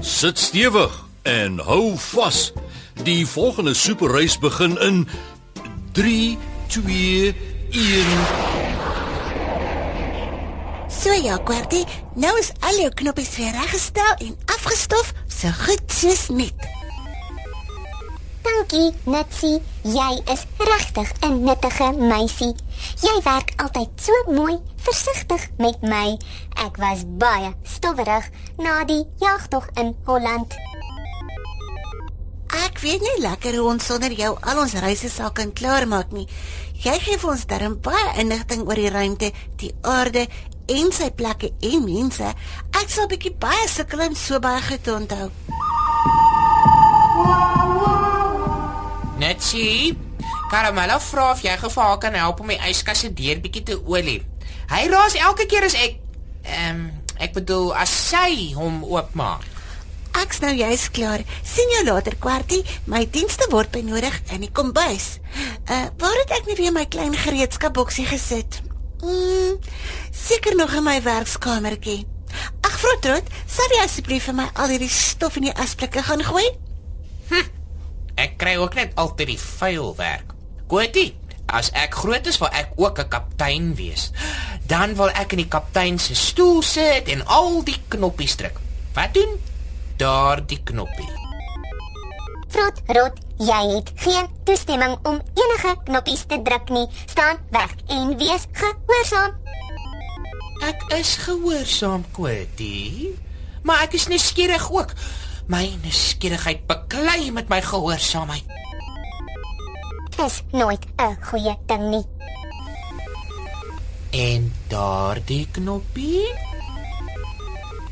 Sit stewig en hou vas. Die volgende superreis begin in 3 2 1 So ja, Kwartie, nou is al jou knoppies weer reggestel en afgestof, so goed soos net. Dankie, Natsie. Jy is regtig 'n nuttige meisie. Jy werk altyd so mooi, versigtig met my. Ek was baie stowwerig na die jagtog in Holland. Ek weet nie lekker hoe ons sonder jou al ons reise sal kan klaarmaak nie. Jy gee vir ons darm baie inligting oor die ruimte, die aarde en sy plekke en mense. Ek sal bietjie baie sukkel om so baie goed te onthou. Netjie, Karamella vra of jy gevaar haar kan help om die yskas se deur bietjie te olie. Hy raas elke keer as ek ehm um, ek bedoel as sy hom oopmaak. Ek's nou juis klaar. sien jou later, Kwartie. My dienste word benodig in die kombuis. Uh, waar het ek nie weer my klein gereedskapboksie gesit? Mm, seker nog in my werkskamertjie. Ag, vrou Trot, sal jy asseblief vir my al hierdie stof in die asblikke gaan gooi? Ek kry ook net altyd die vuil werk. Goeie. As ek groot is, wil ek ook 'n kaptein wees. Dan wil ek in die kaptein se stoel sit en al die knoppies druk. Wat doen? Daardie knoppie. Vrot, rot, jy het geen toestemming om enige knoppies te druk nie. Staan weg en wees gehoorsaam. Ek is gehoorsaam, Quetie. Maar ek is nuuskierig ook. My nuuskierigheid beklei met my gehoorsaamheid. Dis nooit 'n goeie ding nie. En daardie knoppie?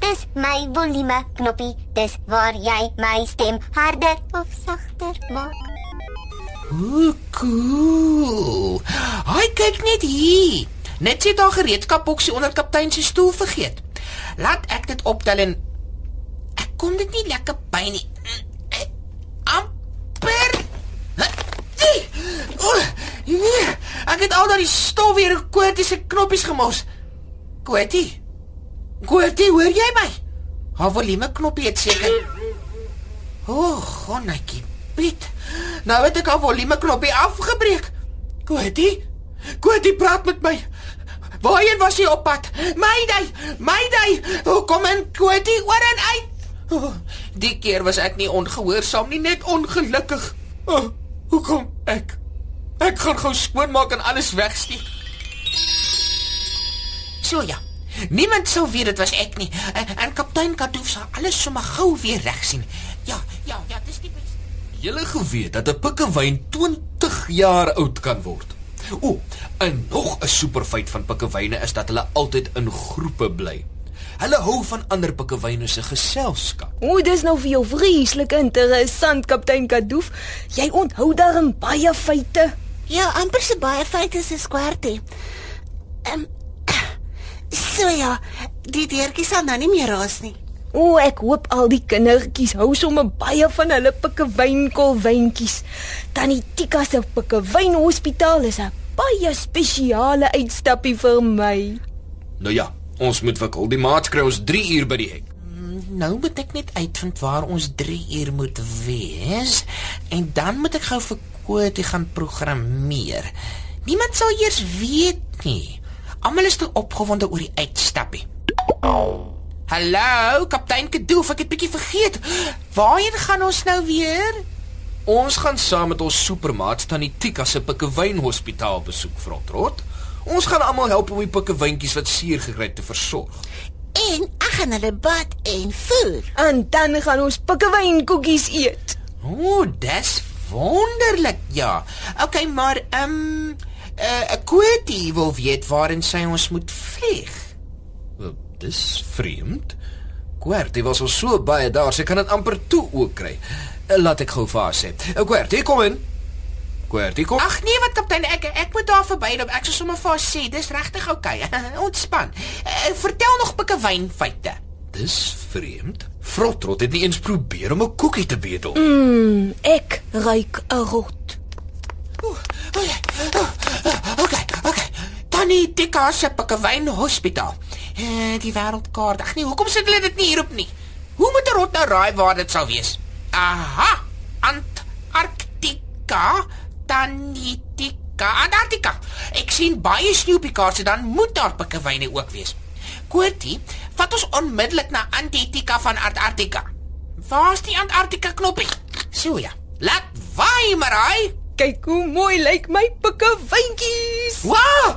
Dis my volume knoppie. Dis waar jy my stem harder of sagter maak. Hoe cool. Hy kyk net hier. Net sit daar gereedskapboksie onder kaptein se stoel vergeet. Laat ek dit optel en ek kom dit nie lekker by nie. Amper. O, nee. Ek het al daai stof weer in Koetie se knoppies gemors. Koetie. Koetie, hoor jy my? Haar volume knoppie het seker. O, oh, gonnetjie. Piet. Nou het ek haar volume knoppie afgebreek. Koetie. Koetie praat met my. Waarheen was jy op pad? Mayday, Mayday. Hoe kom in Koetie oor en uit? Oh, die keer was ek nie ongehoorsaam nie, net ongelukkig. Oh, hoekom ek? Ek gaan gou skoonmaak en alles wegsteek. So ja. Niemand sou weet dit was ek nie. En, en kaptein Kadoof sal alles sommer gou weer reg sien. Ja, ja, ja, dis die beste. Julle geweet dat 'n pikkewyn 20 jaar oud kan word. O, en nog 'n superfeit van pikkewyne is dat hulle altyd in groepe bly. Hulle hou van ander pikkewyne se geselskap. O, dis nou vir jou vreeslik interessant, kaptein Kadoof. Jy onthou darm baie feite. Ja, amper so baie feite soos Kwartie. Ehm um, So ja, die deurtjie sal nou nie meer raas nie. O, ek hoop al die kindertjies hou sommer baie van hulle pikkewynkolwyntjies. Tannie Tika se pikkewynhospitaal is 'n baie spesiale uitstappie vir my. Nou ja, ons moet wikkel. Die maat kry ons 3 uur by die hek. Nou moet ek net uitvind waar ons 3 uur moet wees en dan moet ek gou vir Kotie gaan programmeer. Niemand sal eers weet nie. Almal is te opgewonde oor die uitstappie. Hallo, kaptein Kedoof, ek het bietjie vergeet. Waarheen gaan ons nou weer? Ons gaan saam met ons supermaat tannie Tika se pikkewyn hospitaal besoek, Frotrot. Ons gaan almal help om die pikkewyntjies wat seer gekry het te versorg. En ek gaan hulle bad en voer. En dan gaan ons pikkewynkoekies eet. O, dis wonderlik, ja. Okay, maar ehm um, 'n uh, Kotie wil weet waarin sy ons moet vlieg. Wel, Dis vreemd. Kwerty was al so baie daar, sy kan dit amper toe ook kry. Eh, Laat ek gou vir haar sê. Eh, Kwerty, kom in. Kwerty, kom. Ag nee, wat kaptein, ek ek moet daar verbyloop. Ek sou sommer vir haar sê, dis regtig oukei. Okay. Ontspan. Uh, vertel nog pikkewyn feite. Dis vreemd. Frotrot het nie eens probeer om 'n koekie te bedel. Mm, ek ruik 'n rot. Okay, okay. Tannie Tika se pikkewyn hospitaal. Eh, die wêreldkaart. Ag nee, hoekom sit hulle dit nie hierop nie? Hoe moet 'n rot nou raai waar dit sou wees? Aha, Antarktika, Tannie Tika, Antarktika. Ek sien baie sneeu op die kaart, so dan moet daar pikkewyne ook wees. Koortie, vat ons onmiddellik na Antarktika van Antarktika. Waar's die Antarktika knoppie? So ja. Laat waai maar hy. Kyk hoe mooi lyk my pikkewyntjies. Wow!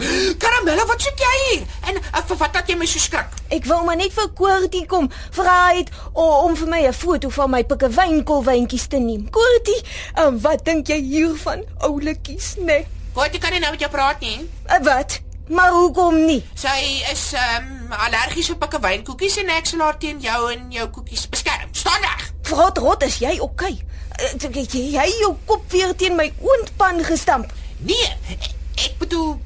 Karamella, wat soek jy hier? En uh, wat dat jy my so skrik? Ek wou maar net vir Koortie kom vra het o- om vir my 'n foto van my pikkewynkolwyntjies te neem. Koortie, um, wat dink jy hiervan, ouletjies, nee? Wat jy kan nie nou met jou praat nie. Uh, wat? Maar hoekom nie? Sy is ehm um, allergies vir pikkewynkoekies en ek sal haar teen jou en jou koekies beskerm. Staan reg. Vrot rot, is jy oukei? Okay? Uh, jy jy jou kop weer teen my oondpan gestamp. Nee, ek, ek bedoel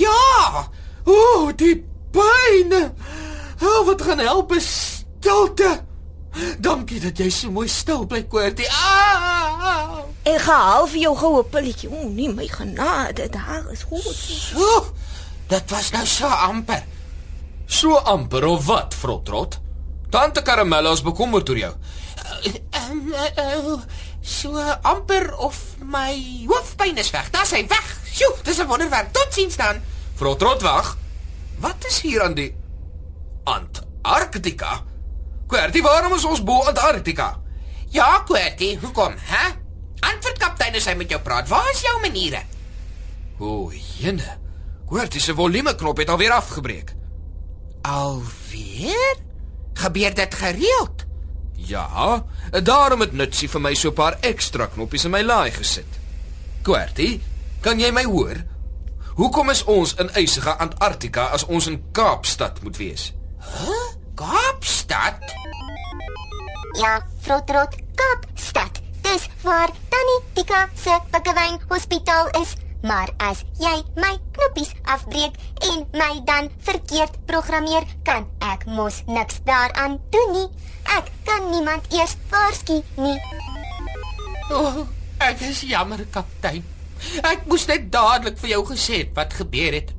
Ja! Ooh, die pyn. Oh, wat gaan help is stilte. Dankie dat jy so mooi stil bly, Koortie. Ah! Ek gaan half jou goue pilletjie. O, nee, my genade, daar is goed. So, dit was nou so amper. So amper of wat, Frotrot? Tante Karamella is bekommerd oor jou. Ehm uh, uh, so amper of my hoofpyn is weg. Daar's hy weg. Sjoe, dis 'n wonderwerk. Totsiens dan. Frotrot wag. Wat is hier aan die Antarktika? Kwerty, waarom is ons bo Antarktika? Ja, Koortie, hoekom, hè? Antwoord kaptein as hy met jou praat. Waar is jou maniere? O, jene. Kwerty se volume knop het alweer afgebreek. Alweer? Gebeur dit gereeld? Ja, daarom het Nutsie vir my so 'n paar ekstra knoppies in my laai gesit. Kwerty, kan jy my hoor? Hoekom is ons in ysige Antarktika as ons in Kaapstad moet wees? Huh? Kaapstad? Ja, Frotrot, Kaapstad. Dis waar Tannie Tika se pikkewyn hospitaal is. Maar as jy my knoppies afbreek en my dan verkeerd programmeer, kan ek mos niks daaraan doen nie. Ek kan niemand eers waarsku nie. O, oh, ek is jammer, kaptein. Ek moes net dadelik vir jou gesê het wat gebeur het.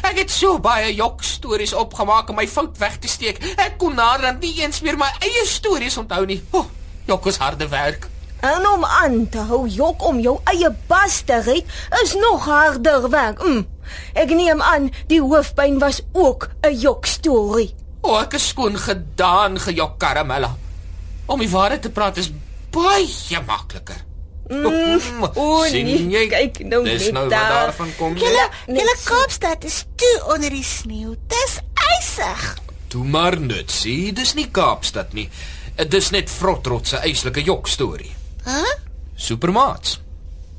Ek het so baie jok stories opgemaak om my fout weg te steek. Ek kon naderhand nie eens meer my eie stories onthou nie. O, oh, jok is harde werk. En om aan te hou jok om jou eie bas te red is nog harder werk. Mm. Ek neem aan die hoofpyn was ook 'n jok storie. O, oh, ek is skoon gedaan gejok karamella. Om die waarheid te praat is baie makliker. Mm, o Sien nee, jy? kyk nou Dis net nou wat daar. daarvan kom. Julle, julle net. Kaapstad is toe onder die sneeu. Dis ysig. Toe maar Nutsie, dis nie Kaapstad nie. Dis net Frotrot se eislike jok storie. Hæ? Supermaats.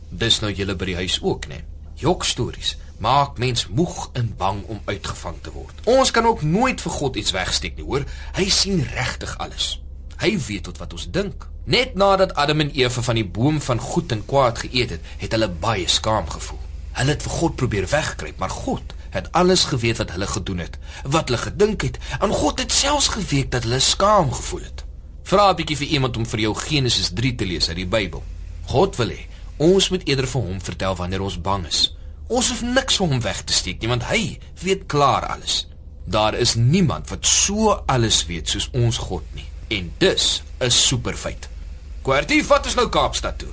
Dis nou julle by die huis ook, né? Jok stories maak mens moeg en bang om uitgevang te word. Ons kan ook nooit vir God iets wegsteek nie, hoor. Hy sien regtig alles. Hy weet tot wat ons dink. Net nadat Adam en Eva van die boom van goed en kwaad geëet het, het hulle baie skaam gevoel. Hulle het vir God probeer wegkruip, maar God het alles geweet wat hulle gedoen het, wat hulle gedink het, en God het selfs geweet dat hulle skaam gevoel het. Vra 'n bietjie vir iemand om vir jou Genesis 3 te lees uit die Bybel. God wil hê ons moet eerder vir hom vertel wanneer ons bang is. Ons hoef niks vir hom weg te steek nie, want hy weet klaar alles. Daar is niemand wat so alles weet soos ons God nie. En dis 'n superfeit. Kwartie, vat ons nou Kaapstad toe.